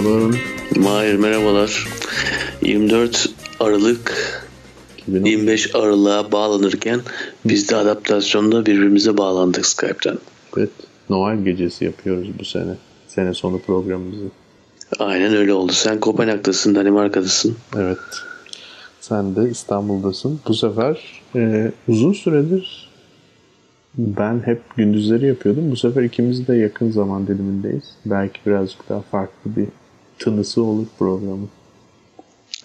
Merhabalar Onur. Mahir merhabalar. 24 Aralık 2010. 25 Aralık'a bağlanırken biz de adaptasyonda birbirimize bağlandık Skype'ten. Evet, Noel gecesi yapıyoruz bu sene. Sene sonu programımızı. Aynen öyle oldu. Sen Kopenhag'dasın, Danimarka'dasın. Evet. Sen de İstanbul'dasın. Bu sefer e, uzun süredir ben hep gündüzleri yapıyordum. Bu sefer ikimiz de yakın zaman dilimindeyiz. Belki birazcık daha farklı bir tınısı olur programın.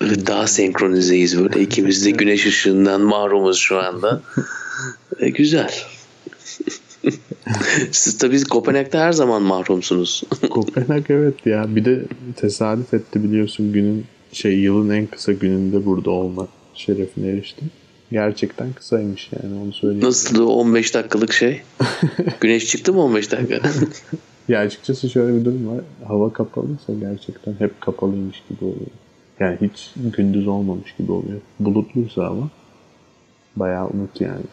Ve daha senkronizeyiz böyle. İkimiz de güneş ışığından mahrumuz şu anda. E, güzel. Siz tabii Kopenhag'da her zaman mahrumsunuz. Kopenhag evet ya. Bir de tesadüf etti biliyorsun günün şey yılın en kısa gününde burada olma şerefine eriştim. Gerçekten kısaymış yani onu söyleyeyim. Nasıldı o 15 dakikalık şey? Güneş çıktı mı 15 dakika? Ya açıkçası şöyle bir durum var. Hava kapalıysa gerçekten hep kapalıymış gibi oluyor. Yani hiç gündüz olmamış gibi oluyor. Bulutluysa ama bayağı umut yani.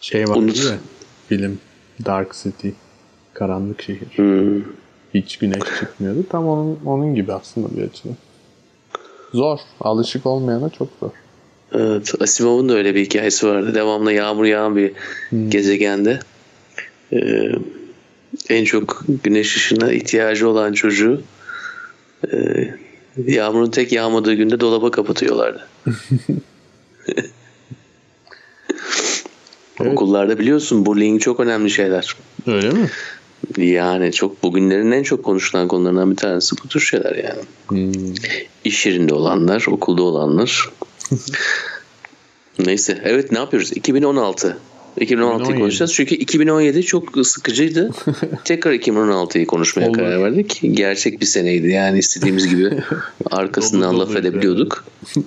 Şey var Umut. ya film Dark City Karanlık Şehir. Hmm. Hiç güneş çıkmıyordu. Tam onun, onun gibi aslında bir açıdan. Zor. Alışık olmayana çok zor. Evet, Asimov'un da öyle bir hikayesi vardı. Devamlı yağmur yağan bir gezegende e, en çok güneş ışığına ihtiyacı olan çocuğu e, yağmurun tek yağmadığı günde dolaba kapatıyorlardı. Evet. Okullarda biliyorsun bullying çok önemli şeyler. Öyle mi? Yani çok bugünlerin en çok konuşulan konularından bir tanesi bu tür şeyler yani. Hmm. İş yerinde olanlar, okulda olanlar. Neyse. Evet ne yapıyoruz? 2016. 2016'yı 2017. konuşacağız. Çünkü 2017 çok sıkıcıydı. Tekrar 2016'yı konuşmaya Olur. karar verdik. Gerçek bir seneydi. Yani istediğimiz gibi arkasından laf edebiliyorduk.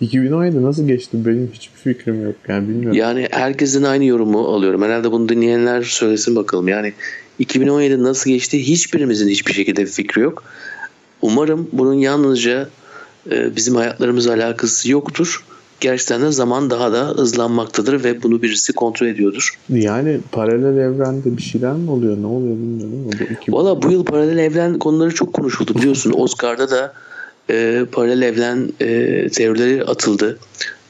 2017 nasıl geçti benim hiçbir fikrim yok. Yani bilmiyorum. Yani herkesin aynı yorumu alıyorum. Herhalde bunu dinleyenler söylesin bakalım. Yani 2017 nasıl geçti hiçbirimizin hiçbir şekilde bir fikri yok. Umarım bunun yalnızca e, bizim hayatlarımızla alakası yoktur. Gerçekten de zaman daha da hızlanmaktadır ve bunu birisi kontrol ediyordur. Yani paralel evrende bir şeyler mi oluyor? Ne oluyor bilmiyorum. Valla bu yıl paralel evren konuları çok konuşuldu biliyorsun. Oscar'da da e, paralel evren e, teorileri atıldı.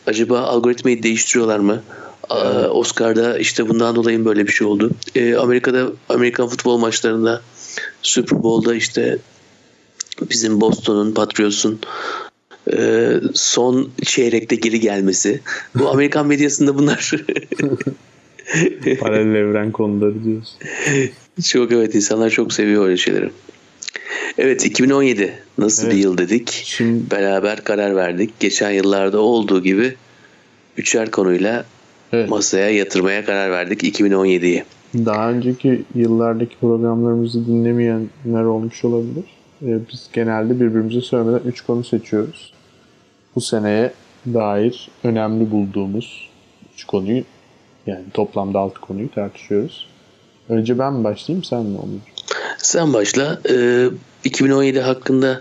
Acaba algoritmayı değiştiriyorlar mı? Aa, Oscar'da işte bundan dolayı mı böyle bir şey oldu. E, Amerika'da Amerikan futbol maçlarında Super Bowl'da işte bizim Boston'un Patriots'un e, son çeyrekte geri gelmesi. Bu Amerikan medyasında bunlar paralel evren konuları diyorsun. Çok evet insanlar çok seviyor öyle şeyleri. Evet 2017 nasıl Evet. bir yıl dedik. Şimdi Beraber karar verdik. Geçen yıllarda olduğu gibi üçer konuyla evet, masaya yatırmaya karar verdik 2017'yi. daha önceki yıllardaki programlarımızı dinlemeyenler olmuş olabilir. Ee, biz genelde birbirimize söylemeden 3 konu seçiyoruz. Bu seneye dair önemli bulduğumuz 3 konuyu yani toplamda 6 konuyu tartışıyoruz. Önce ben mi başlayayım sen mi olur? Sen başla. Ee, 2017 hakkında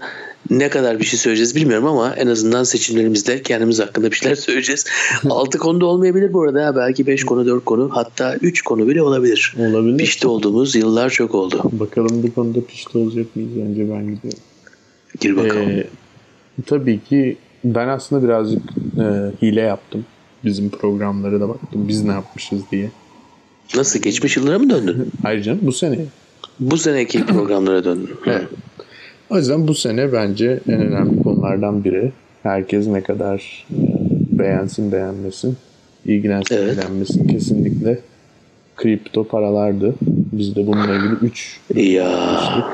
ne kadar bir şey söyleyeceğiz bilmiyorum ama en azından seçimlerimizde kendimiz hakkında bir şeyler söyleyeceğiz. 6 konuda olmayabilir bu arada. ha. Belki 5 konu 4 konu hatta 3 konu bile olabilir. Olabilir. Pişti olduğumuz yıllar çok oldu. Bakalım bu konuda pişti olacak mıyız? Önce ben gidiyorum. Gir bakalım. Ee, tabii ki ben aslında birazcık e, hile yaptım. Bizim programlara da baktım. Biz ne yapmışız diye. Nasıl geçmiş yıllara mı döndün? Ayrıca bu sene. Bu seneki programlara döndün. Evet. O yüzden bu sene bence en önemli konulardan biri. Herkes ne kadar e, beğensin beğenmesin, ilgilensin Evet. ilgilenmesin kesinlikle kripto paralardı. Biz de bununla ilgili 3 Ya.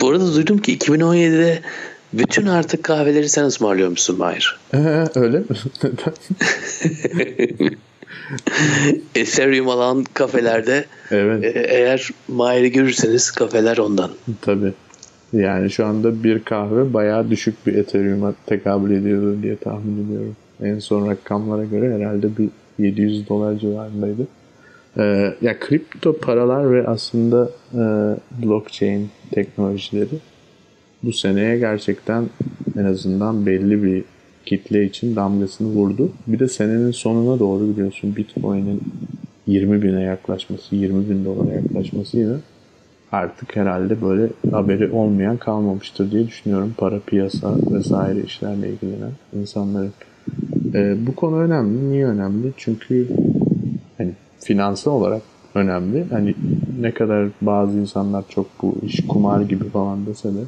Bu arada duydum ki 2017'de bütün artık kahveleri sen ısmarlıyor musun Mahir? öyle mi? Ethereum alan kafelerde evet. e, eğer Mahir'i görürseniz kafeler ondan. Tabii. Yani şu anda bir kahve bayağı düşük bir Ethereum'a tekabül ediyordu diye tahmin ediyorum. En son rakamlara göre herhalde bir 700 dolar civarındaydı. Ee, ya kripto paralar ve aslında e, blockchain teknolojileri bu seneye gerçekten en azından belli bir kitle için damgasını vurdu. Bir de senenin sonuna doğru biliyorsun Bitcoin'in 20 bine yaklaşması, 20 bin dolara yaklaşmasıyla artık herhalde böyle haberi olmayan kalmamıştır diye düşünüyorum. Para piyasa vesaire işlerle ilgilenen insanların. E, bu konu önemli. Niye önemli? Çünkü hani finansal olarak önemli. Hani ne kadar bazı insanlar çok bu iş kumar gibi falan dese de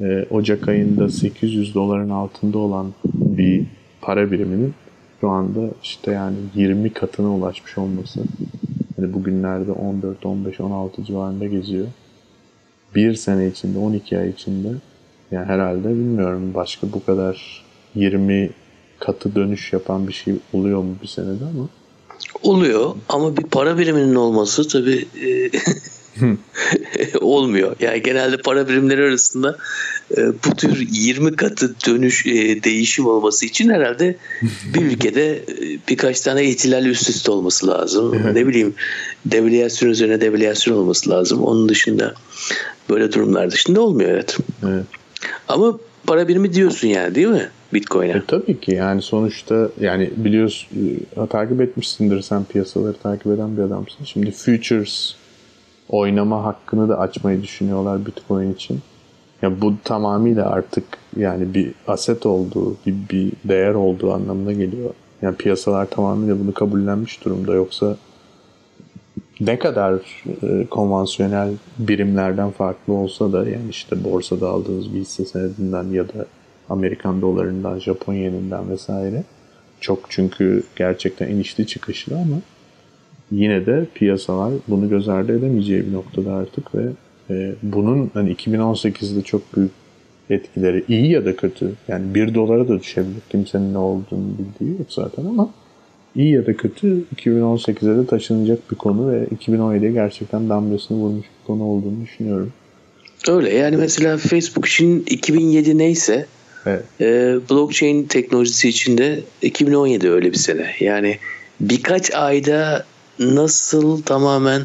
e, Ocak ayında 800 doların altında olan bir para biriminin şu anda işte yani 20 katına ulaşmış olması. Hani bugünlerde 14, 15, 16 civarında geziyor. Bir sene içinde, 12 ay içinde yani herhalde bilmiyorum başka bu kadar 20 katı dönüş yapan bir şey oluyor mu bir senede ama Oluyor ama bir para biriminin olması tabii e, olmuyor. Yani genelde para birimleri arasında e, bu tür 20 katı dönüş e, değişim olması için herhalde bir ülkede e, birkaç tane ihtilal üst üste olması lazım. ne bileyim devalüasyon üzerine devalüasyon olması lazım. Onun dışında böyle durumlar dışında olmuyor evet. evet. Ama para birimi diyorsun yani değil mi? Bitcoin'e. E, tabii ki yani sonuçta yani biliyorsun e, takip etmişsindir sen piyasaları takip eden bir adamsın. Şimdi futures oynama hakkını da açmayı düşünüyorlar Bitcoin için. Ya bu tamamıyla artık yani bir aset olduğu, bir, bir değer olduğu anlamına geliyor. Yani piyasalar tamamıyla bunu kabullenmiş durumda. Yoksa ne kadar e, konvansiyonel birimlerden farklı olsa da yani işte borsada aldığınız bir hisse senedinden ya da Amerikan dolarından, Japon yeninden vesaire çok çünkü gerçekten inişli çıkışlı ama yine de piyasalar bunu göz ardı edemeyeceği bir noktada artık ve e, bunun hani 2018'de çok büyük etkileri iyi ya da kötü yani 1 dolara da düşebilir. Kimsenin ne olduğunu bildiği yok zaten ama iyi ya da kötü 2018'e de taşınacak bir konu ve 2017'ye gerçekten damgasını vurmuş bir konu olduğunu düşünüyorum. Öyle yani mesela Facebook için 2007 neyse evet. e, blockchain teknolojisi için de 2017 öyle bir sene. Yani birkaç ayda nasıl tamamen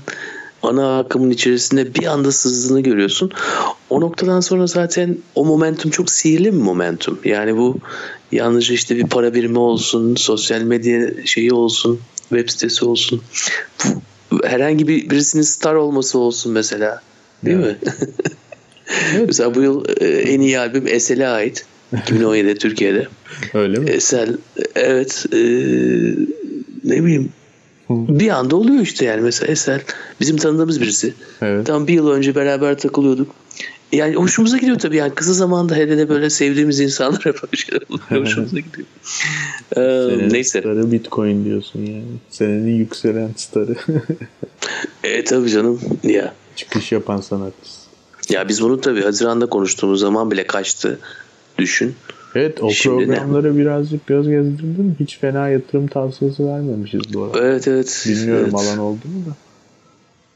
ana akımın içerisinde bir anda sızdığını görüyorsun. O noktadan sonra zaten o momentum çok sihirli bir momentum. Yani bu yalnızca işte bir para birimi olsun, sosyal medya şeyi olsun, web sitesi olsun. Herhangi bir birisinin star olması olsun mesela. Değil evet. mi? evet. mesela bu yıl e, en iyi albüm Esel'e ait. 2017'de Türkiye'de. Öyle mi? Esel evet e, ne bileyim bir anda oluyor işte yani mesela Esel bizim tanıdığımız birisi. Evet. Tam bir yıl önce beraber takılıyorduk. Yani hoşumuza gidiyor tabii yani kısa zamanda hele de böyle sevdiğimiz insanlara böyle şeyler oluyor. hoşumuza gidiyor. Ee, neyse. Starı Bitcoin diyorsun yani. Senenin yükselen starı. e tabii canım ya. Çıkış yapan sanatçısı. Ya biz bunu tabii Haziran'da konuştuğumuz zaman bile kaçtı. Düşün. Evet o Şimdi programları ne? birazcık göz gezdirdim. Hiç fena yatırım tavsiyesi vermemişiz bu arada. Evet evet. Bilmiyorum evet. alan oldu mu da.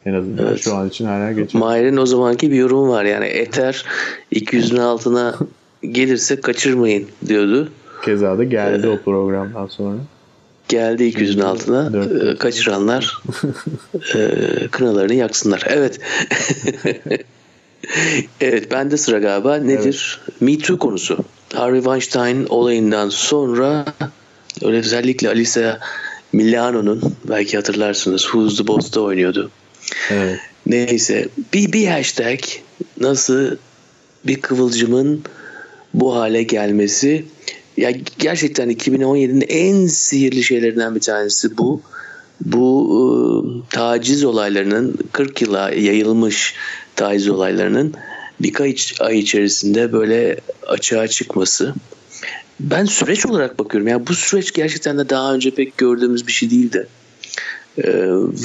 En azından evet. şu an için hala geçer. Mahir'in o zamanki bir yorum var yani Ether 200'ün altına gelirse kaçırmayın diyordu. Keza da geldi ee, o programdan sonra. Geldi 200'ün altına. E, kaçıranlar e, kınalarını yaksınlar. Evet. evet bende sıra galiba. Nedir? Evet. Me Too konusu. Harvey Weinstein olayından sonra öyle özellikle Alisa Milano'nun belki hatırlarsınız Who's the Boss'ta oynuyordu. Evet. Neyse bir, bir hashtag nasıl bir kıvılcımın bu hale gelmesi ya gerçekten 2017'nin en sihirli şeylerinden bir tanesi bu. Bu e, taciz olaylarının 40 yıla yayılmış taciz olaylarının birkaç ay içerisinde böyle açığa çıkması. Ben süreç olarak bakıyorum. Yani bu süreç gerçekten de daha önce pek gördüğümüz bir şey değildi. Ee,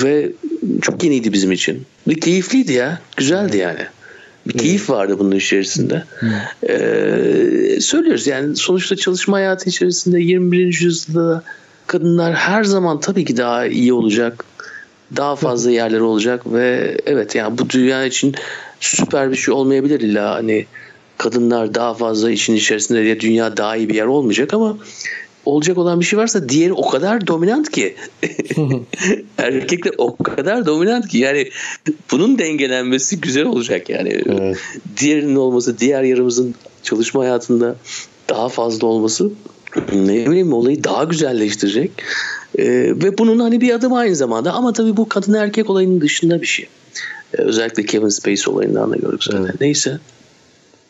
ve çok yeniydi bizim için. Bir keyifliydi ya. Güzeldi yani. Bir keyif vardı bunun içerisinde. Ee, söylüyoruz yani sonuçta çalışma hayatı içerisinde 21. yüzyılda kadınlar her zaman tabii ki daha iyi olacak. Daha fazla yerleri olacak ve evet yani bu dünya için süper bir şey olmayabilir illa hani kadınlar daha fazla işin içerisinde diye dünya daha iyi bir yer olmayacak ama olacak olan bir şey varsa diğeri o kadar dominant ki. Erkekler o kadar dominant ki. Yani bunun dengelenmesi güzel olacak yani. Evet. diğerinin olması diğer yarımızın çalışma hayatında daha fazla olması ne bileyim olayı daha güzelleştirecek E, ve bunun hani bir adım aynı zamanda ama tabii bu kadın erkek olayının dışında bir şey. E, özellikle Kevin Spacey olayından da gördük zaten. Evet. Neyse.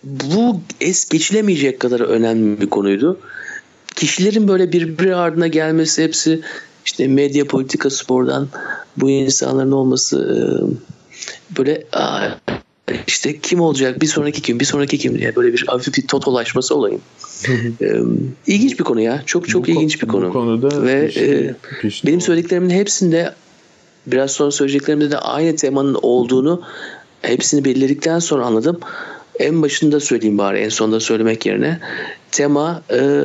Bu es geçilemeyecek kadar önemli bir konuydu. Kişilerin böyle birbiri ardına gelmesi hepsi işte medya, politika, spordan bu insanların olması e, böyle işte kim olacak bir sonraki kim bir sonraki kim diye böyle bir hafif bir totolaşması olayın. ee, ilginç bir konu ya. Çok çok bu ilginç bir konu. Bu konuda ve pişti, e, pişti benim söylediklerimin hepsinde biraz sonra söyleyeceklerimde de aynı temanın olduğunu hepsini belirledikten sonra anladım. En başında söyleyeyim bari en sonunda söylemek yerine. Tema e,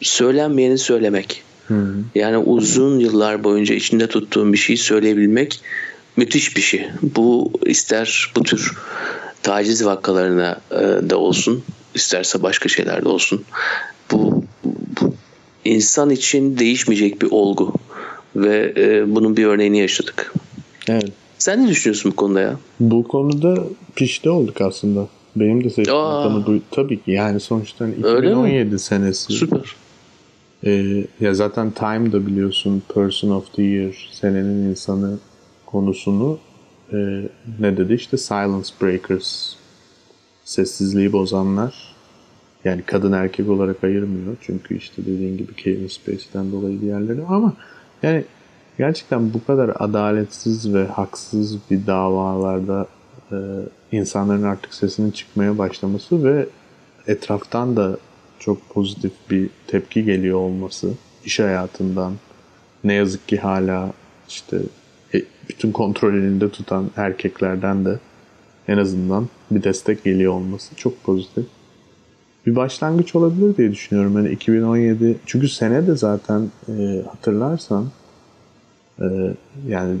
söylenmeyeni söylemek. Hı. Yani uzun yıllar boyunca içinde tuttuğum bir şeyi söyleyebilmek müthiş bir şey. Bu ister bu tür taciz vakalarına e, da olsun, isterse başka şeylerde olsun. Bu, bu insan için değişmeyecek bir olgu ve e, bunun bir örneğini yaşadık. Evet. Sen ne düşünüyorsun bu konuda ya? Bu konuda pişti olduk aslında. Benim de seçtiğim konu bu. Tabii ki yani sonuçta 2017 senesi. Süper. Ee, ya zaten Time da biliyorsun Person of the Year senenin insanı konusunu e, ne dedi? İşte Silence Breakers. Sessizliği bozanlar. Yani kadın erkek olarak ayırmıyor. Çünkü işte dediğin gibi Kevin Spacey'den dolayı diğerleri. Ama yani gerçekten bu kadar adaletsiz ve haksız bir davalarda e, insanların artık sesinin çıkmaya başlaması ve etraftan da çok pozitif bir tepki geliyor olması iş hayatından ne yazık ki hala işte bütün kontrol elinde tutan erkeklerden de en azından bir destek geliyor olması çok pozitif. Bir başlangıç olabilir diye düşünüyorum. Yani 2017 çünkü sene de zaten e, hatırlarsan e, yani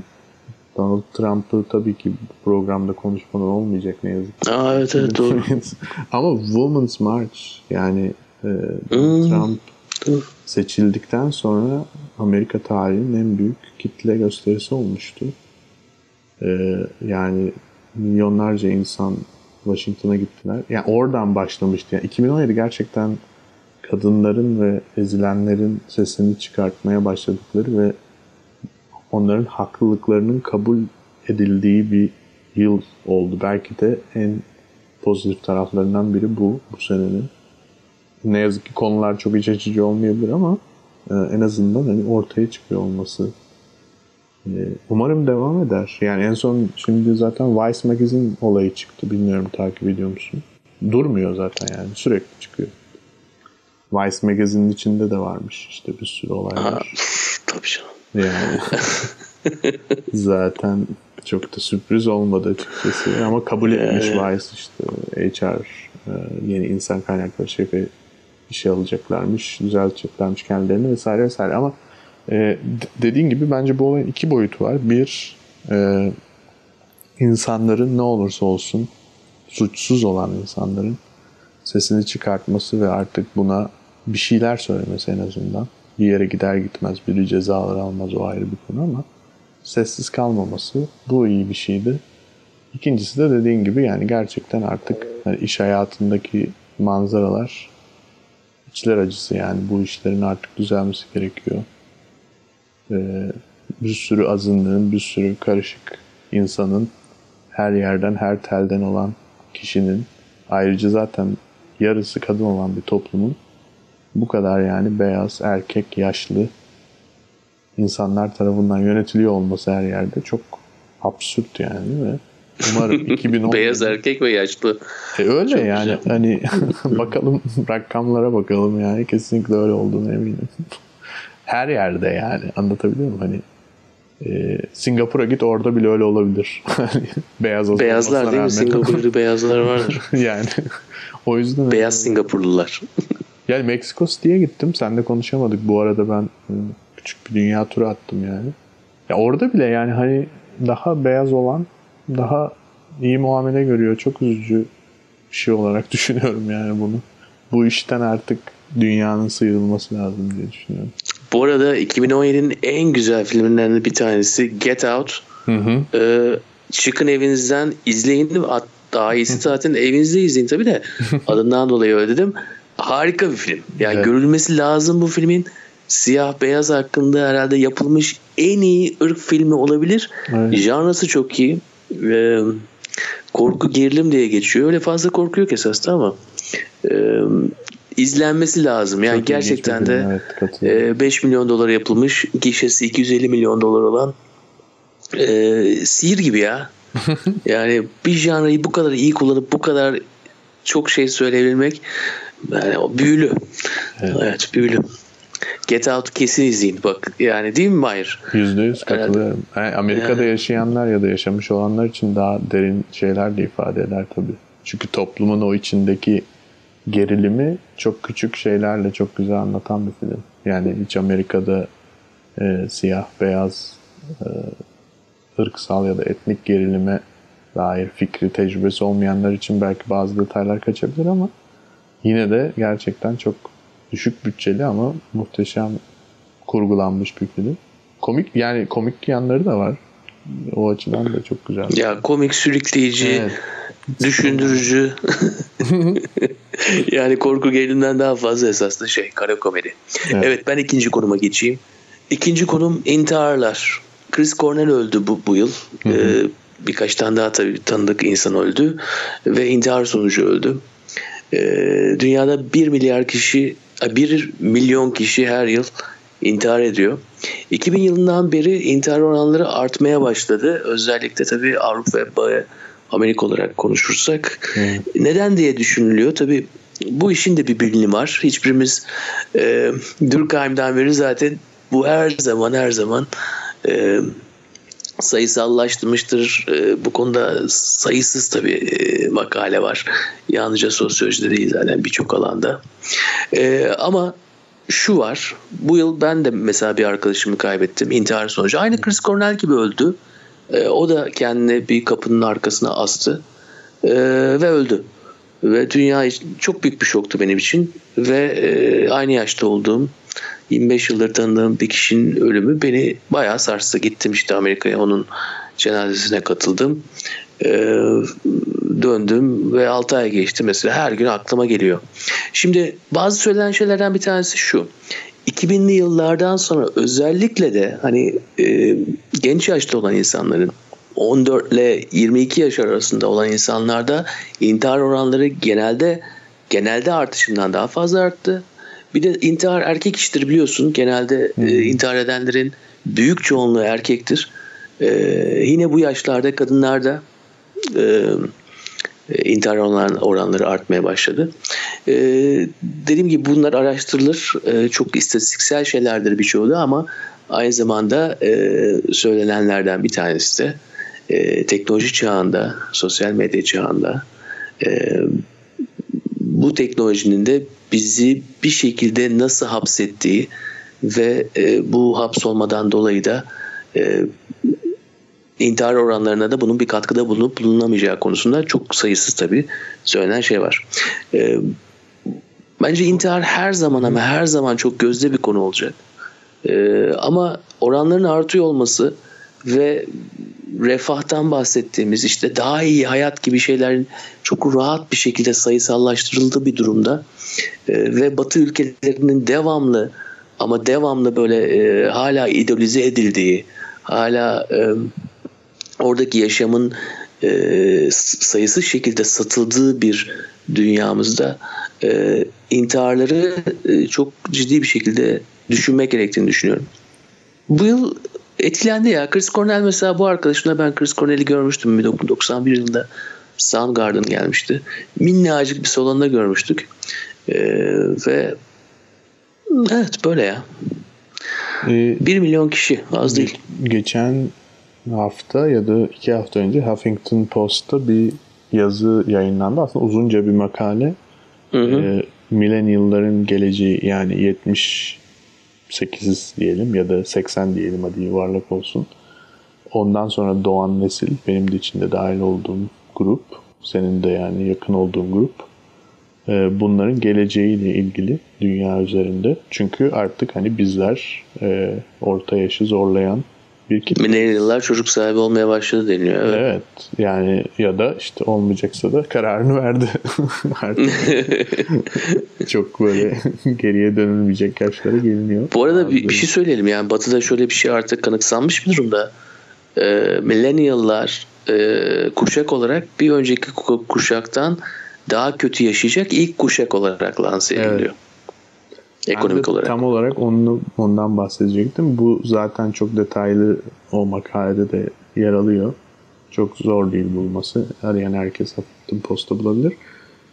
Donald Trump'ı tabii ki bu programda konuşmadan olmayacak ne yazık ki. Aa, evet evet doğru. Ama Women's March yani e, hmm. Trump seçildikten sonra Amerika tarihinin en büyük kitle gösterisi olmuştu. Ee, yani milyonlarca insan Washington'a gittiler. Yani oradan başlamıştı. Yani 2017 gerçekten kadınların ve ezilenlerin sesini çıkartmaya başladıkları ve onların haklılıklarının kabul edildiği bir yıl oldu. Belki de en pozitif taraflarından biri bu, bu senenin. Ne yazık ki konular çok iç açıcı olmayabilir ama e, en azından hani ortaya çıkıyor olması. E, umarım devam eder. Yani en son şimdi zaten Vice Magazine olayı çıktı. Bilmiyorum takip ediyor musun? Durmuyor zaten yani sürekli çıkıyor. Vice Magazine'in içinde de varmış işte bir sürü olaylar. Aa, tabii canım. Yani zaten çok da sürpriz olmadı açıkçası ama kabul etmiş Vice işte HR e, yeni insan kaynakları şefi işe alacaklarmış, düzelteceklermiş kendilerini vesaire vesaire. Ama e, dediğin gibi bence bu olayın iki boyutu var. Bir, e, insanların ne olursa olsun suçsuz olan insanların sesini çıkartması ve artık buna bir şeyler söylemesi en azından. Bir yere gider gitmez biri cezalar almaz o ayrı bir konu ama sessiz kalmaması bu iyi bir şeydi. İkincisi de dediğin gibi yani gerçekten artık iş hayatındaki manzaralar içler acısı yani bu işlerin artık düzelmesi gerekiyor. Ee, bir sürü azınlığın, bir sürü karışık insanın her yerden, her telden olan kişinin ayrıca zaten yarısı kadın olan bir toplumun bu kadar yani beyaz, erkek, yaşlı insanlar tarafından yönetiliyor olması her yerde çok absürt yani ve Umarım 2010. Beyaz erkek ve yaşlı. E öyle Çok yani. Güzel. Hani bakalım rakamlara bakalım yani. Kesinlikle öyle olduğunu eminim. Her yerde yani. Anlatabiliyor muyum? Hani e, Singapur'a git orada bile öyle olabilir. Hani beyaz Beyazlar değil mi? Singapur'da beyazlar vardır. yani o yüzden Beyaz Singapurlular. yani Meksiko City'ye gittim. Sen de konuşamadık. Bu arada ben e, küçük bir dünya turu attım yani. Ya orada bile yani hani daha beyaz olan daha iyi muamele görüyor. Çok üzücü bir şey olarak düşünüyorum yani bunu. Bu işten artık dünyanın sıyrılması lazım diye düşünüyorum. Bu arada 2017'nin en güzel filmlerinden bir tanesi Get Out. Hı hı. Ee, çıkın evinizden izleyin. Daha iyisi zaten evinizde izleyin tabii de adından dolayı öyle dedim. Harika bir film. Yani evet. görülmesi lazım bu filmin. siyah beyaz hakkında herhalde yapılmış en iyi ırk filmi olabilir. Evet. Janrası çok iyi. Ee, korku gerilim diye geçiyor. Öyle fazla korku yok esasında ama e, izlenmesi lazım. Yani Çok gerçekten de evet, e, 5 milyon dolara yapılmış. Gişesi 250 milyon dolar olan e, sihir gibi ya. yani bir janrayı bu kadar iyi kullanıp bu kadar çok şey söyleyebilmek yani o büyülü. Evet. Evet. büyülü. Get Out'u kesin izleyin. Bak yani değil mi Mahir? Yüzde yüz katılıyorum. Yani Amerika'da yaşayanlar ya da yaşamış olanlar için daha derin şeyler de ifade eder tabii. Çünkü toplumun o içindeki gerilimi çok küçük şeylerle çok güzel anlatan bir film. Yani hiç Amerika'da e, siyah, beyaz, e, ırksal ya da etnik gerilime dair fikri, tecrübesi olmayanlar için belki bazı detaylar kaçabilir ama yine de gerçekten çok düşük bütçeli ama muhteşem kurgulanmış bir film. Komik yani komik yanları da var. O açıdan da çok güzel. Ya komik sürükleyici, Evet. düşündürücü. yani korku gerilimden daha fazla esaslı şey kara komedi. Evet. Evet. ben ikinci konuma geçeyim. İkinci konum intiharlar. Chris Cornell öldü bu, bu yıl. Ee, birkaç tane daha tabii tanıdık insan öldü ve intihar sonucu öldü. Ee, dünyada 1 milyar kişi 1 milyon kişi her yıl intihar ediyor. 2000 yılından beri intihar oranları artmaya başladı. Özellikle tabii Avrupa ve Amerika olarak konuşursak. Neden diye düşünülüyor. Tabii bu işin de bir bilimi var. Hiçbirimiz e, Durkheim'den beri zaten bu her zaman her zaman e, sayısallaştırmıştır. E, bu konuda sayısız tabii e, makale var. Yalnızca sosyolojide değil zaten birçok alanda. E, ama şu var. Bu yıl ben de mesela bir arkadaşımı kaybettim. intihar sonucu. Aynı Chris Cornell gibi öldü. E, o da kendini bir kapının arkasına astı. E, ve öldü. Ve dünya çok büyük bir şoktu benim için. Ve e, aynı yaşta olduğum 25 yıldır tanıdığım bir kişinin ölümü beni bayağı sarstı. Gittim işte Amerika'ya onun cenazesine katıldım. Ee, döndüm ve 6 ay geçti mesela her gün aklıma geliyor. Şimdi bazı söylenen şeylerden bir tanesi şu. 2000'li yıllardan sonra özellikle de hani e, genç yaşta olan insanların 14 ile 22 yaş arasında olan insanlarda intihar oranları genelde genelde artışından daha fazla arttı. Bir de intihar erkek iştir biliyorsun. Genelde hmm. e, intihar edenlerin büyük çoğunluğu erkektir. E, yine bu yaşlarda kadınlarda e, intihar oranları artmaya başladı. E, dediğim gibi bunlar araştırılır. E, çok istatistiksel şeylerdir birçoğu da ama aynı zamanda e, söylenenlerden bir tanesi de e, teknoloji çağında, sosyal medya çağında e, bu teknolojinin de bizi bir şekilde nasıl hapsettiği ve e, bu hapsolmadan dolayı da e, intihar oranlarına da bunun bir katkıda bulunup bulunamayacağı konusunda çok sayısız tabii söylenen şey var. E, bence intihar her zaman ama her zaman çok gözde bir konu olacak. E, ama oranların artıyor olması ve refahtan bahsettiğimiz işte daha iyi hayat gibi şeylerin çok rahat bir şekilde sayısallaştırıldığı bir durumda e, ve Batı ülkelerinin devamlı ama devamlı böyle e, hala idolize edildiği, hala e, oradaki yaşamın sayısız şekilde satıldığı bir dünyamızda intiharları çok ciddi bir şekilde düşünmek gerektiğini düşünüyorum. Bu yıl etkilendi ya. Chris Cornell mesela bu arkadaşımla ben Chris Cornell'i görmüştüm 1991 yılında Soundgarden gelmişti. Minnacık bir salonda görmüştük. Ee, ve evet böyle ya. Ee, 1 milyon kişi az değil. Geçen hafta ya da iki hafta önce Huffington Post'ta bir yazı yayınlandı. Aslında uzunca bir makale. Hı hı. Ee, millennial'ların geleceği yani 70 8 diyelim ya da 80 diyelim hadi yuvarlak olsun. Ondan sonra doğan nesil benim de içinde dahil olduğum grup senin de yani yakın olduğun grup bunların geleceğiyle ilgili dünya üzerinde. Çünkü artık hani bizler orta yaşı zorlayan bir kitle. Millennial'lar çocuk sahibi olmaya başladı deniyor. Evet. Evet. Yani ya da işte olmayacaksa da kararını verdi. Artık çok böyle geriye dönülmeyecek yaşlara geliniyor. Bu arada bir, bir şey söyleyelim yani Batı'da şöyle bir şey artık kanıksanmış bir durumda. Ee, millennial'lar e, kuşak olarak bir önceki ku- kuşaktan daha kötü yaşayacak ilk kuşak olarak lanse Evet. Ediliyor. Ben de Ekonomik olarak. Tam olarak onu, ondan bahsedecektim. Bu zaten çok detaylı o makalede de yer alıyor. Çok zor değil bulması. Arayan herkes Huffington Post'ta bulabilir.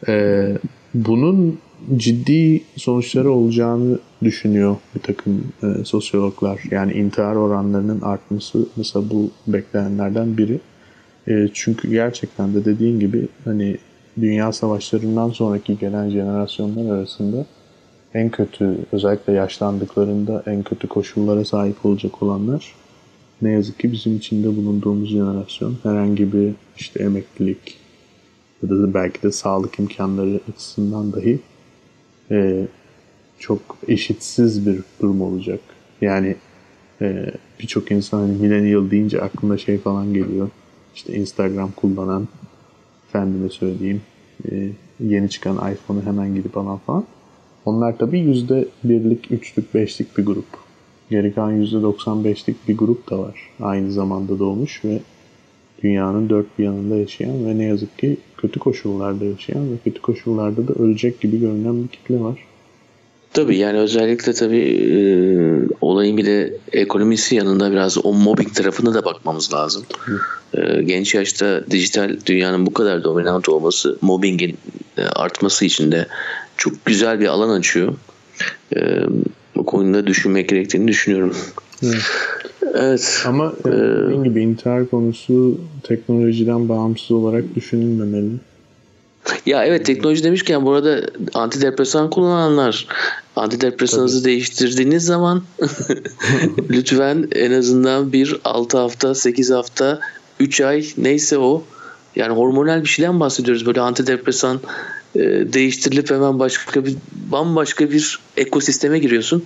Ee, bunun ciddi sonuçları olacağını düşünüyor bir takım e, sosyologlar. Yani intihar oranlarının artması mesela bu beklenenlerden biri. E, çünkü gerçekten de dediğin gibi hani dünya savaşlarından sonraki gelen jenerasyonlar arasında en kötü özellikle yaşlandıklarında en kötü koşullara sahip olacak olanlar ne yazık ki bizim içinde bulunduğumuz jenerasyon herhangi bir işte emeklilik ya da belki de sağlık imkanları açısından dahi e, çok eşitsiz bir durum olacak. Yani e, birçok insan hani millennial deyince aklına şey falan geliyor. İşte Instagram kullanan efendime söyleyeyim e, yeni çıkan iPhone'u hemen gidip alan falan. Onlar tabii yüzde birlik, üçlük, beşlik bir grup. Geri kalan yüzde 95'lik bir grup da var. Aynı zamanda doğmuş ve dünyanın dört bir yanında yaşayan ve ne yazık ki kötü koşullarda yaşayan ve kötü koşullarda da ölecek gibi görünen bir kitle var. Tabii yani özellikle tabii e, olayın bir de ekonomisi yanında biraz o mobbing tarafına da bakmamız lazım. E, genç yaşta dijital dünyanın bu kadar dominant olması mobbingin e, artması için de çok güzel bir alan açıyor. E, bu konuda düşünmek gerektiğini düşünüyorum. Evet. Evet. Ama e, dediğim gibi intihar konusu teknolojiden bağımsız olarak düşünülmemeli. Ya evet teknoloji demişken bu arada antidepresan kullananlar antidepresanınızı değiştirdiğiniz zaman lütfen en azından bir 6 hafta 8 hafta 3 ay neyse o yani hormonal bir şeyden bahsediyoruz böyle antidepresan e, değiştirilip hemen başka bir bambaşka bir ekosisteme giriyorsun.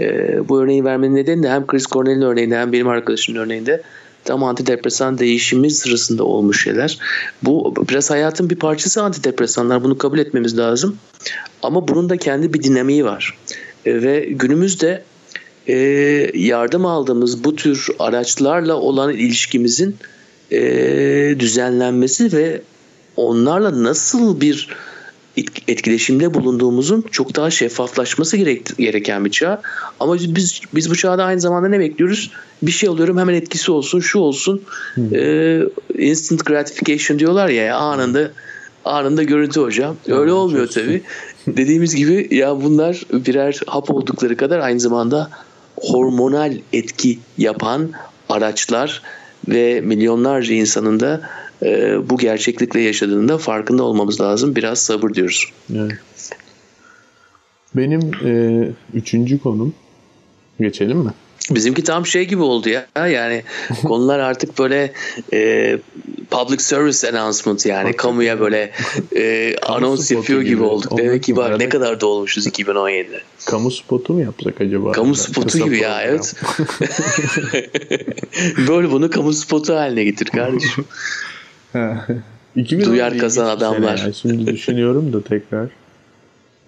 E, bu örneği vermenin nedeni de hem Chris Cornell'in örneğinde hem benim arkadaşımın örneğinde tam antidepresan değişimi sırasında olmuş şeyler. Bu biraz hayatın bir parçası antidepresanlar. Bunu kabul etmemiz lazım. Ama bunun da kendi bir dinamiği var. E, ve günümüzde e, yardım aldığımız bu tür araçlarla olan ilişkimizin e, düzenlenmesi ve onlarla nasıl bir etkileşimde bulunduğumuzun çok daha şeffaflaşması gerek, gereken bir çağ. Ama biz biz bu çağda aynı zamanda ne bekliyoruz? Bir şey alıyorum hemen etkisi olsun, şu olsun. Ee, instant gratification diyorlar ya anında anında görüntü hocam. Öyle olmuyor tabii. Dediğimiz gibi ya bunlar birer hap oldukları kadar aynı zamanda hormonal etki yapan araçlar ve milyonlarca insanın da e, bu gerçeklikle yaşadığında farkında olmamız lazım. Biraz sabır diyoruz. Evet. Benim e, üçüncü konum geçelim mi? Bizimki tam şey gibi oldu ya yani konular artık böyle e, public service announcement yani kamuya böyle e, anons yapıyor gibi, gibi olduk. Demek ki bak ne kadar da olmuşuz 2017'de. Kamu spotu mu yapsak acaba? Kamu spotu Kısa gibi program. ya evet. böyle bunu kamu spotu haline getir kardeşim. Duyar kazan adamlar. Yani. Şimdi düşünüyorum da tekrar.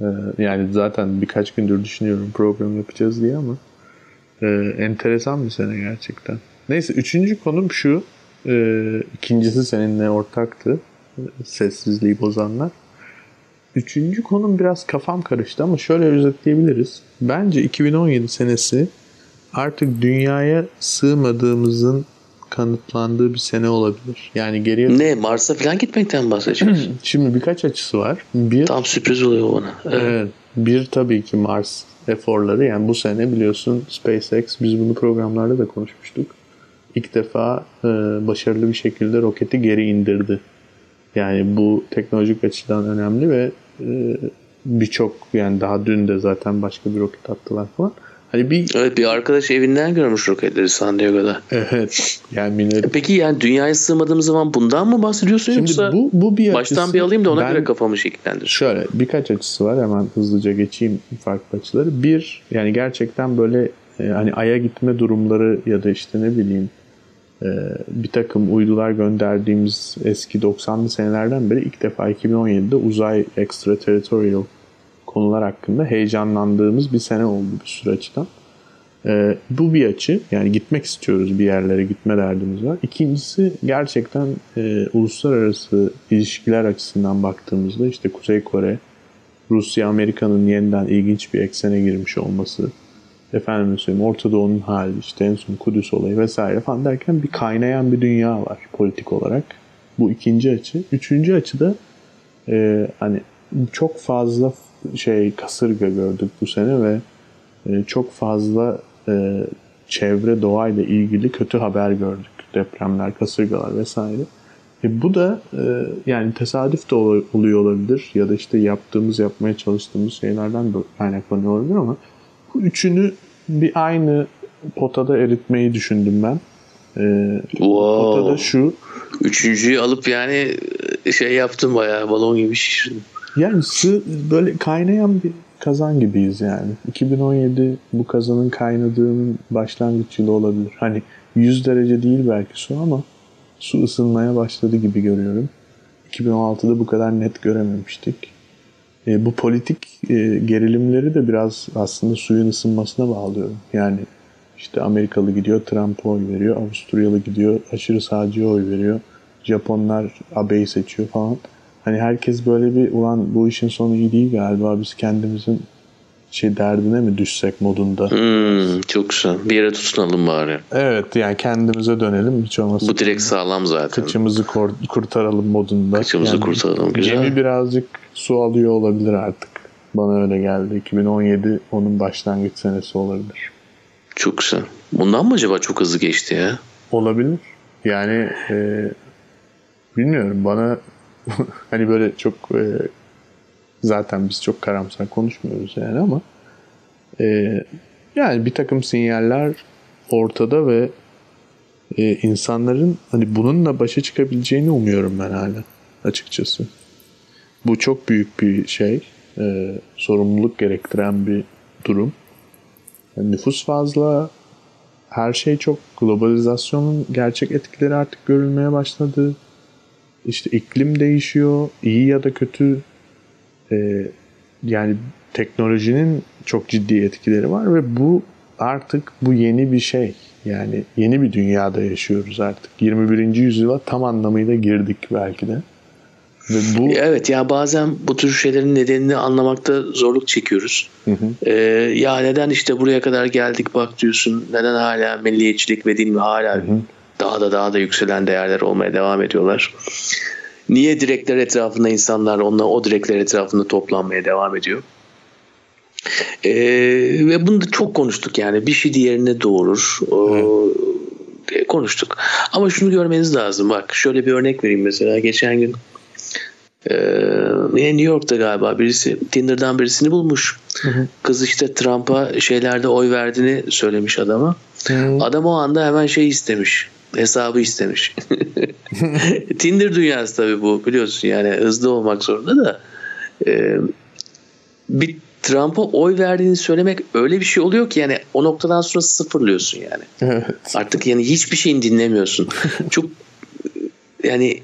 Ee, yani zaten birkaç gündür düşünüyorum program yapacağız diye ama e, enteresan bir sene gerçekten. Neyse üçüncü konum şu. E, ikincisi seninle ortaktı. Sessizliği bozanlar. Üçüncü konum biraz kafam karıştı ama şöyle özetleyebiliriz. Bence 2017 senesi artık dünyaya sığmadığımızın kanıtlandığı bir sene olabilir. Yani geriye... Ne? Mars'a falan gitmekten bahsediyoruz. Şimdi birkaç açısı var. Bir, Tam sürpriz oluyor bana. Evet. evet. Bir tabii ki Mars eforları. Yani bu sene biliyorsun SpaceX biz bunu programlarda da konuşmuştuk. İlk defa e, başarılı bir şekilde roketi geri indirdi. Yani bu teknolojik açıdan önemli ve e, birçok yani daha dün de zaten başka bir roket attılar falan. Hani bir Evet bir arkadaş evinden görmüş roketleri San Diego'da. Evet. Yani millet... Peki yani dünyaya sığmadığımız zaman bundan mı bahsediyorsun Şimdi yoksa bu, bu bir baştan açısı, bir alayım da ona ben, göre kafamı şekillendir. Şöyle birkaç açısı var hemen hızlıca geçeyim farklı açıları. Bir yani gerçekten böyle e, hani Ay'a gitme durumları ya da işte ne bileyim e, bir takım uydular gönderdiğimiz eski 90'lı senelerden beri ilk defa 2017'de uzay extraterritorial konular hakkında heyecanlandığımız bir sene oldu bir sürü açıdan. E, bu bir açı. Yani gitmek istiyoruz bir yerlere gitme derdimiz var. İkincisi gerçekten e, uluslararası ilişkiler açısından baktığımızda işte Kuzey Kore, Rusya, Amerika'nın yeniden ilginç bir eksene girmiş olması, efendim söyleyeyim Orta Doğu'nun hali, işte en son Kudüs olayı vesaire falan derken bir kaynayan bir dünya var politik olarak. Bu ikinci açı. Üçüncü açı da e, hani çok fazla şey kasırga gördük bu sene ve e, çok fazla e, çevre doğayla ilgili kötü haber gördük. Depremler, kasırgalar vesaire. E bu da e, yani tesadüf de oluyor olabilir ya da işte yaptığımız, yapmaya çalıştığımız şeylerden de kaynaklanıyor olabilir ama bu üçünü bir aynı potada eritmeyi düşündüm ben. E, wow. Potada şu. Üçüncüyü alıp yani şey yaptım bayağı balon gibi şişirdim. Yani sığ, böyle kaynayan bir kazan gibiyiz yani. 2017 bu kazanın kaynadığının başlangıç yılı olabilir. Hani 100 derece değil belki su ama su ısınmaya başladı gibi görüyorum. 2016'da bu kadar net görememiştik. E, bu politik e, gerilimleri de biraz aslında suyun ısınmasına bağlıyorum. Yani işte Amerikalı gidiyor Trump'a oy veriyor, Avusturyalı gidiyor aşırı sağcıya oy veriyor. Japonlar AB'yi seçiyor falan. Hani herkes böyle bir ulan bu işin sonu iyi değil galiba biz kendimizin şey derdine mi düşsek modunda. Hmm, çok güzel. Bir yere tutunalım bari. Evet yani kendimize dönelim hiç olmazsa. Bu direkt sağlam zaten. Kıçımızı kor- kurtaralım modunda. Kıçımızı yani, kurtaralım. Güzel. Gemi birazcık su alıyor olabilir artık. Bana öyle geldi. 2017 onun başlangıç senesi olabilir. Çok güzel. Bundan mı acaba çok hızlı geçti ya? Olabilir. Yani e, bilmiyorum bana hani böyle çok e, zaten biz çok karamsar konuşmuyoruz yani ama e, yani bir takım sinyaller ortada ve e, insanların hani bununla başa çıkabileceğini umuyorum ben hala açıkçası. Bu çok büyük bir şey. E, sorumluluk gerektiren bir durum. Yani nüfus fazla. Her şey çok globalizasyonun gerçek etkileri artık görülmeye başladı. İşte iklim değişiyor. iyi ya da kötü. E, yani teknolojinin çok ciddi etkileri var ve bu artık bu yeni bir şey. Yani yeni bir dünyada yaşıyoruz artık. 21. yüzyıla tam anlamıyla girdik belki de. Ve bu Evet ya bazen bu tür şeylerin nedenini anlamakta zorluk çekiyoruz. Hı hı. Ee, ya neden işte buraya kadar geldik bak diyorsun. Neden hala milliyetçilik ve din hala hı hı. Daha da daha da yükselen değerler olmaya devam ediyorlar. Niye direkler etrafında insanlar onunla o direkler etrafında toplanmaya devam ediyor? Ee, ve bunu da çok konuştuk yani bir şey diğerine doğurur. O, konuştuk. Ama şunu görmeniz lazım. Bak şöyle bir örnek vereyim mesela. Geçen gün ee, New York'ta galiba birisi Tinder'dan birisini bulmuş. Hı hı. Kız işte Trump'a şeylerde oy verdiğini söylemiş adama. Hı. Adam o anda hemen şey istemiş. Hesabı istemiş. Tinder dünyası tabii bu biliyorsun yani hızlı olmak zorunda da. Ee, bir Trump'a oy verdiğini söylemek öyle bir şey oluyor ki yani o noktadan sonra sıfırlıyorsun yani. Evet. Artık yani hiçbir şeyin dinlemiyorsun. Çok yani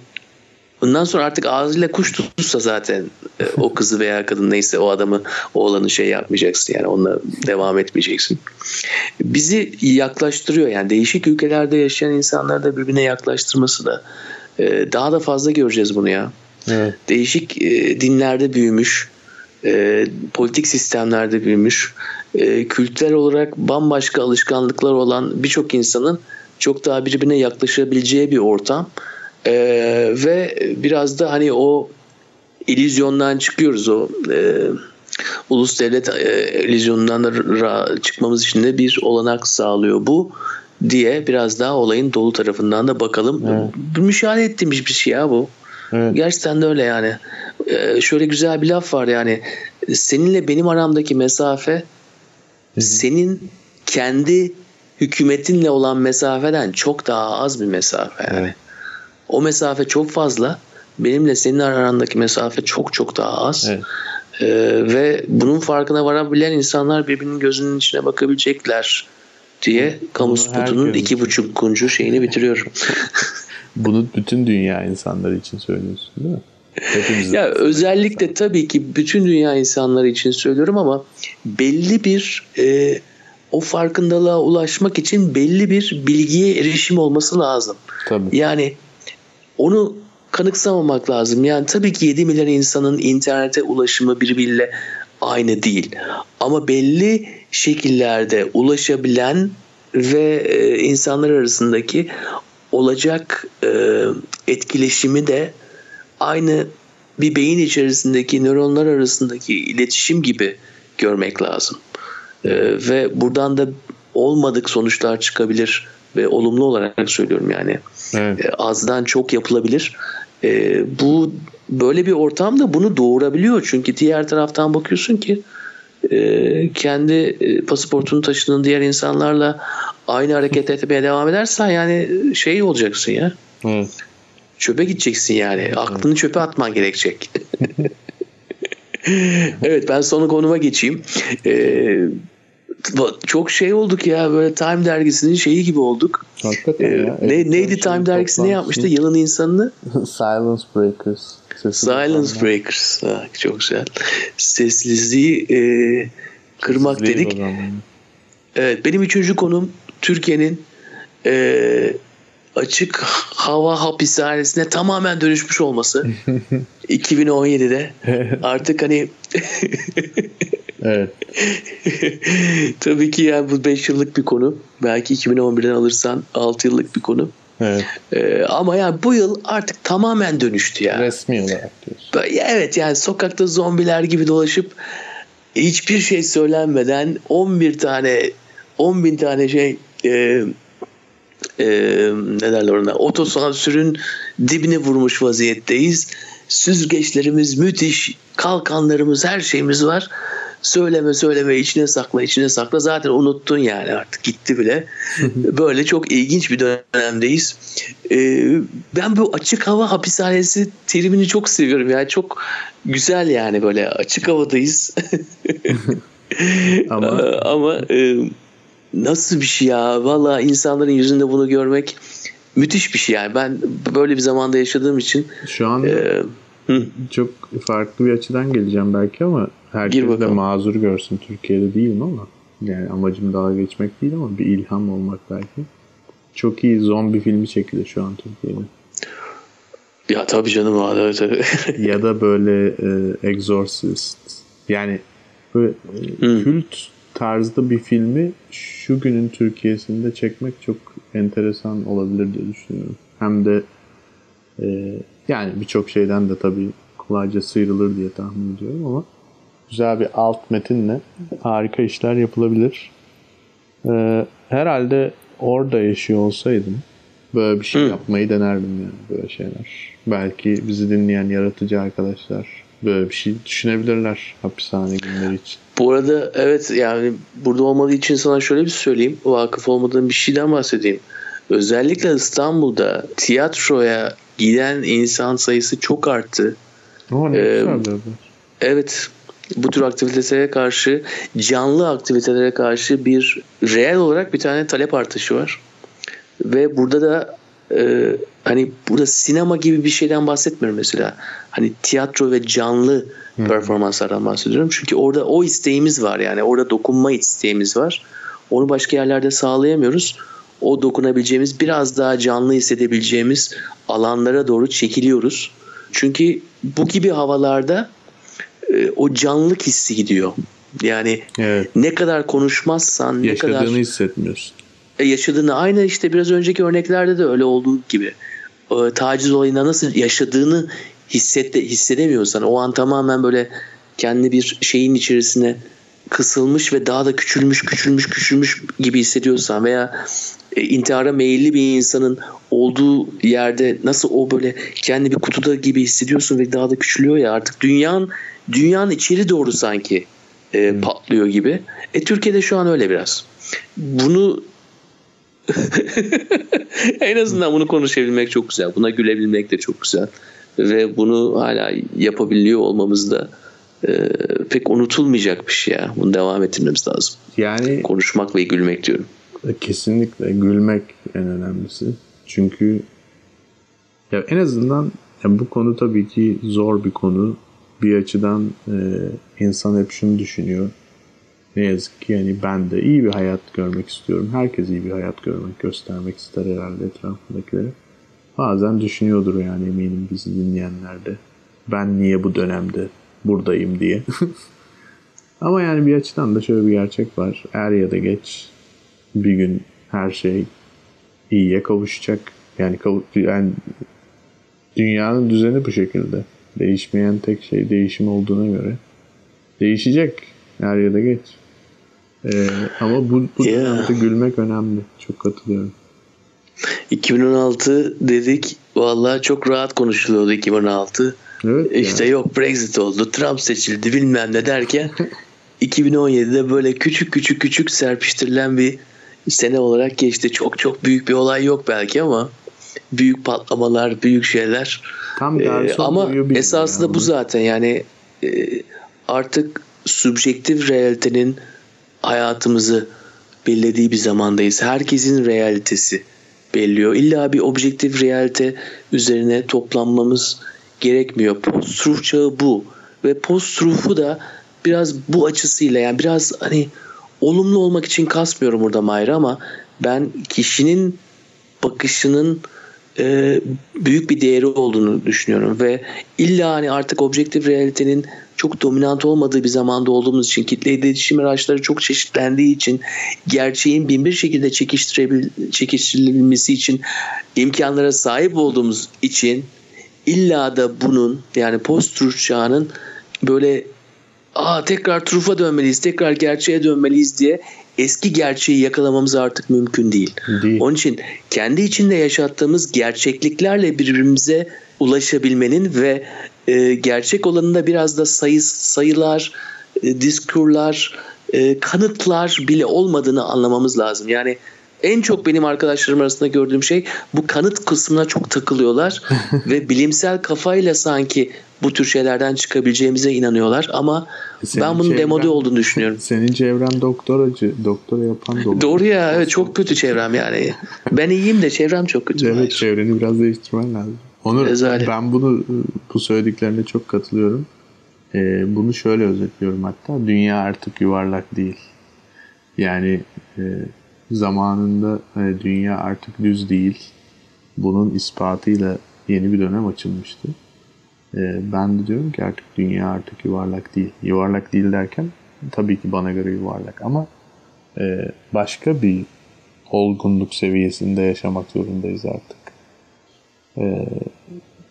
Bundan sonra artık ağzıyla kuş tutsa zaten e, o kızı veya kadın neyse o adamı o olanı şey yapmayacaksın yani onunla devam etmeyeceksin. Bizi yaklaştırıyor yani değişik ülkelerde yaşayan insanları da birbirine yaklaştırması da e, daha da fazla göreceğiz bunu ya. Evet. Değişik e, dinlerde büyümüş, politik sistemlerde büyümüş, kültürel olarak bambaşka alışkanlıklar olan birçok insanın çok daha birbirine yaklaşabileceği bir ortam ee, ve biraz da hani o illüzyondan çıkıyoruz o e, ulus devlet e, illüzyonundan da çıkmamız için de bir olanak sağlıyor bu diye biraz daha olayın dolu tarafından da bakalım. Evet. Müşahede ettiğimiz bir şey ya bu. Evet. Gerçekten de öyle yani. Ee, şöyle güzel bir laf var yani. Seninle benim aramdaki mesafe senin kendi hükümetinle olan mesafeden çok daha az bir mesafe yani. Evet. O mesafe çok fazla. Benimle senin arandaki mesafe çok çok daha az. Evet. Ee, ve bunun farkına varabilen insanlar birbirinin gözünün içine bakabilecekler diye kamu spotunun iki buçuk kuncu şeyini bitiriyorum. Bunu bütün dünya insanları için söylüyorsun değil mi? Hepimiz ya özellikle tabii ki bütün dünya insanları için söylüyorum ama belli bir e, o farkındalığa ulaşmak için belli bir bilgiye erişim olması lazım. Tabii. Yani onu kanıksamamak lazım. Yani tabii ki 7 milyar insanın internete ulaşımı birbiriyle aynı değil. Ama belli şekillerde ulaşabilen ve e, insanlar arasındaki olacak e, etkileşimi de aynı bir beyin içerisindeki nöronlar arasındaki iletişim gibi görmek lazım. E, ve buradan da olmadık sonuçlar çıkabilir ve olumlu olarak söylüyorum yani. Evet. E, azdan çok yapılabilir. E, bu böyle bir ortamda bunu doğurabiliyor. Çünkü diğer taraftan bakıyorsun ki e, kendi e, pasaportunu taşıdığın diğer insanlarla aynı hareket etmeye devam edersen yani şey olacaksın ya. Evet. Çöpe gideceksin yani. Aklını çöpe atman gerekecek. evet ben sonu konuma geçeyim. Ee, çok şey olduk ya böyle Time dergisinin şeyi gibi olduk. Hakikaten ee, ya. Ne, neydi Time dergisi ne yapmıştı yılın insanını? Silence Breakers. Silence Breakers. Ha, çok güzel. Sessizliği e, kırmak Sessizliği dedik. Evet benim üçüncü konum Türkiye'nin e, açık hava hapishanesine tamamen dönüşmüş olması 2017'de artık hani evet. tabii ki yani bu 5 yıllık bir konu belki 2011'den alırsan 6 yıllık bir konu Evet. Ee, ama yani bu yıl artık tamamen dönüştü ya. Resmi olarak diyorsun. Evet yani sokakta zombiler gibi dolaşıp hiçbir şey söylenmeden 11 tane 10 bin tane şey e, e, ne derler ona otosansürün dibine vurmuş vaziyetteyiz. Süzgeçlerimiz müthiş, kalkanlarımız her şeyimiz var. Söyleme söyleme içine sakla içine sakla zaten unuttun yani artık gitti bile. Böyle çok ilginç bir dönemdeyiz. Ee, ben bu açık hava hapishanesi terimini çok seviyorum yani çok güzel yani böyle açık havadayız. ama ama e, nasıl bir şey ya? Valla insanların yüzünde bunu görmek müthiş bir şey yani. Ben böyle bir zamanda yaşadığım için şu an e, çok farklı bir açıdan geleceğim belki ama herkes de mazur görsün. Türkiye'de değilim ama yani amacım dalga geçmek değil ama bir ilham olmak belki. Çok iyi zombi filmi çekilir şu an Türkiye'de. Ya tabii canım abi evet, evet. ya da böyle e, Exorcist. Yani böyle e, kült tarzda bir filmi şu günün Türkiye'sinde çekmek çok enteresan olabilir diye düşünüyorum. Hem de e, yani birçok şeyden de tabii kolayca sıyrılır diye tahmin ediyorum ama güzel bir alt metinle harika işler yapılabilir. E, herhalde orada yaşıyor olsaydım böyle bir şey Hı. yapmayı denerdim yani böyle şeyler. Belki bizi dinleyen yaratıcı arkadaşlar böyle bir şey düşünebilirler hapishane günleri için. Bu arada evet yani burada olmadığı için sana şöyle bir söyleyeyim. Vakıf olmadığım bir şeyden bahsedeyim. Özellikle İstanbul'da tiyatroya giden insan sayısı çok arttı. O ne ee, Evet bu tür aktivitelere karşı canlı aktivitelere karşı bir reel olarak bir tane talep artışı var. Ve burada da e, hani burada sinema gibi bir şeyden bahsetmiyorum mesela. Hani tiyatro ve canlı hmm. performanslardan bahsediyorum. Çünkü orada o isteğimiz var yani orada dokunma isteğimiz var. Onu başka yerlerde sağlayamıyoruz. O dokunabileceğimiz biraz daha canlı hissedebileceğimiz alanlara doğru çekiliyoruz. Çünkü bu gibi havalarda e, o canlılık hissi gidiyor. Yani evet. ne kadar konuşmazsan ne kadar yaşadığını hissetmiyorsun. E, yaşadığını aynı işte biraz önceki örneklerde de öyle olduğu gibi e, taciz olayında nasıl yaşadığını hisset hissedemiyorsan o an tamamen böyle kendi bir şeyin içerisine kısılmış ve daha da küçülmüş küçülmüş küçülmüş gibi hissediyorsan veya e, intihara meyilli bir insanın olduğu yerde nasıl o böyle kendi bir kutuda gibi hissediyorsun ve daha da küçülüyor ya artık dünyanın dünyanın içeri doğru sanki e, hmm. patlıyor gibi. E Türkiye'de şu an öyle biraz. Bunu en azından bunu konuşabilmek çok güzel. Buna gülebilmek de çok güzel. Ve bunu hala yapabiliyor olmamız da e, pek unutulmayacak bir şey ya. Bunu devam ettirmemiz lazım. Yani konuşmak ve gülmek diyorum. E, Kesinlikle gülmek en önemlisi. Çünkü ya en azından ya bu konu tabii ki zor bir konu. Bir açıdan e, insan hep şunu düşünüyor. Ne yazık ki yani ben de iyi bir hayat görmek istiyorum. Herkes iyi bir hayat görmek, göstermek ister herhalde etrafındakilere. Bazen düşünüyordur yani eminim bizi dinleyenler de. Ben niye bu dönemde buradayım diye. Ama yani bir açıdan da şöyle bir gerçek var. Er ya da geç bir gün her şey iyiye kavuşacak. Yani, yani dünyanın düzeni bu şekilde. Değişmeyen tek şey değişim olduğuna göre değişecek er ya da geç. Ee, ama bu, bu Yeah. dönemde gülmek önemli. Çok katılıyorum. 2016 dedik. Vallahi çok rahat konuşuluyordu 2016. Evet. İşte yok Brexit oldu, Trump seçildi bilmem ne derken 2017'de böyle küçük küçük küçük serpiştirilen bir sene olarak geçti. Çok çok büyük bir olay yok belki ama büyük patlamalar, büyük şeyler. Tam Ee, ama esasında yani. bu zaten yani e, artık subjektif realitenin hayatımızı belirlediği bir zamandayız. Herkesin realitesi belliyor. İlla bir objektif realite üzerine toplanmamız gerekmiyor. Post-truth çağı bu. Ve post-truth'u da biraz bu açısıyla yani biraz hani olumlu olmak için kasmıyorum burada Mayra ama ben kişinin bakışının e, büyük bir değeri olduğunu düşünüyorum ve illa hani artık objektif realitenin çok dominant olmadığı bir zamanda olduğumuz için kitle iletişim araçları çok çeşitlendiği için gerçeğin bin bir şekilde çekiştirebil çekiştirilebilmesi için imkanlara sahip olduğumuz için illa da bunun yani post truth çağının böyle aa tekrar truth'a dönmeliyiz tekrar gerçeğe dönmeliyiz diye eski gerçeği yakalamamız artık mümkün değil. Değil. Onun için kendi içinde yaşattığımız gerçekliklerle birbirimize ulaşabilmenin ve e, gerçek olanında biraz da sayı sayılar, e, diskurlar, e, kanıtlar bile olmadığını anlamamız lazım. Yani en çok benim arkadaşlarım arasında gördüğüm şey bu kanıt kısmına çok takılıyorlar ve bilimsel kafayla sanki bu tür şeylerden çıkabileceğimize inanıyorlar ama Senin ben bunun çevren- demode olduğunu düşünüyorum. Senin çevren doktoracı, doktora yapan olur. Doğru ya evet çok kötü çevrem yani. Ben iyiyim de çevrem çok kötü. Evet çevreni biraz değiştirmen lazım. Onur Rezalet. ben bunu bu söylediklerine çok katılıyorum. Ee, bunu şöyle özetliyorum hatta. Dünya artık yuvarlak değil. Yani e, zamanında e, dünya artık düz değil. Bunun ispatıyla yeni bir dönem açılmıştı. E, ben de diyorum ki artık dünya artık yuvarlak değil. Yuvarlak değil derken tabii ki bana göre yuvarlak ama e, başka bir olgunluk seviyesinde yaşamak zorundayız artık. Ee,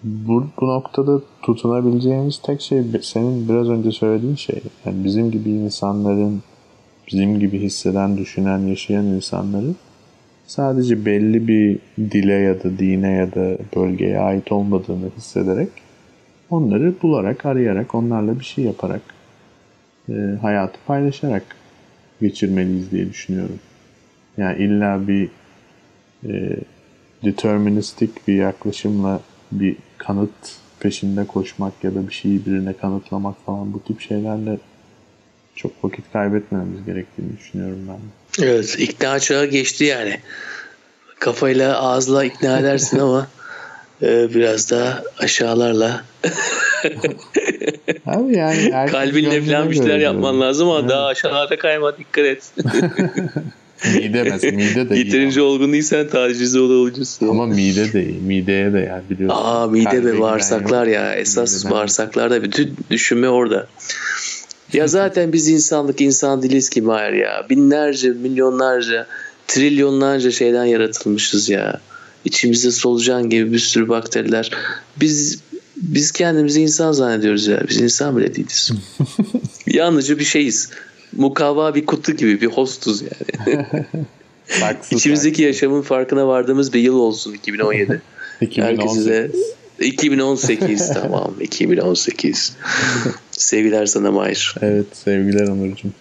bu, bu noktada tutunabileceğimiz tek şey senin biraz önce söylediğin şey. Yani bizim gibi insanların, bizim gibi hisseden, düşünen, yaşayan insanların sadece belli bir dile ya da dine ya da bölgeye ait olmadığını hissederek onları bularak, arayarak, onlarla bir şey yaparak e, hayatı paylaşarak geçirmeliyiz diye düşünüyorum. Yani illa bir e, deterministik bir yaklaşımla bir kanıt peşinde koşmak ya da bir şeyi birine kanıtlamak falan bu tip şeylerle çok vakit kaybetmememiz gerektiğini düşünüyorum ben. de. Evet ikna çağı geçti yani. Kafayla ağızla ikna edersin ama e, biraz daha aşağılarla Abi yani kalbinle falan bir şeyler yapman lazım ama Evet. daha aşağılara kayma dikkat et. Mide mesela mide de iyi. Yeterince olgun değilsen tacize olabilirsin. Ama mide de iyi. Mideye de yani biliyorsun. Aa mide ve bağırsaklar ya esas Mideden- bağırsaklarda bütün düşünme orada. Ya zaten biz insanlık insan değiliz ki Mahir ya. Binlerce, milyonlarca, trilyonlarca şeyden yaratılmışız ya. İçimizde solucan gibi bir sürü bakteriler. Biz biz kendimizi insan zannediyoruz ya. Biz insan bile değiliz. Yalnızca bir şeyiz. Mukavva bir kutu gibi bir hostuz yani. İçimizdeki yaşamın farkına vardığımız bir yıl olsun 2017. saksı. Herkese 2018. de 2018 tamam 2018. Sevgiler sana Mahir. Evet sevgiler Onurcuğum.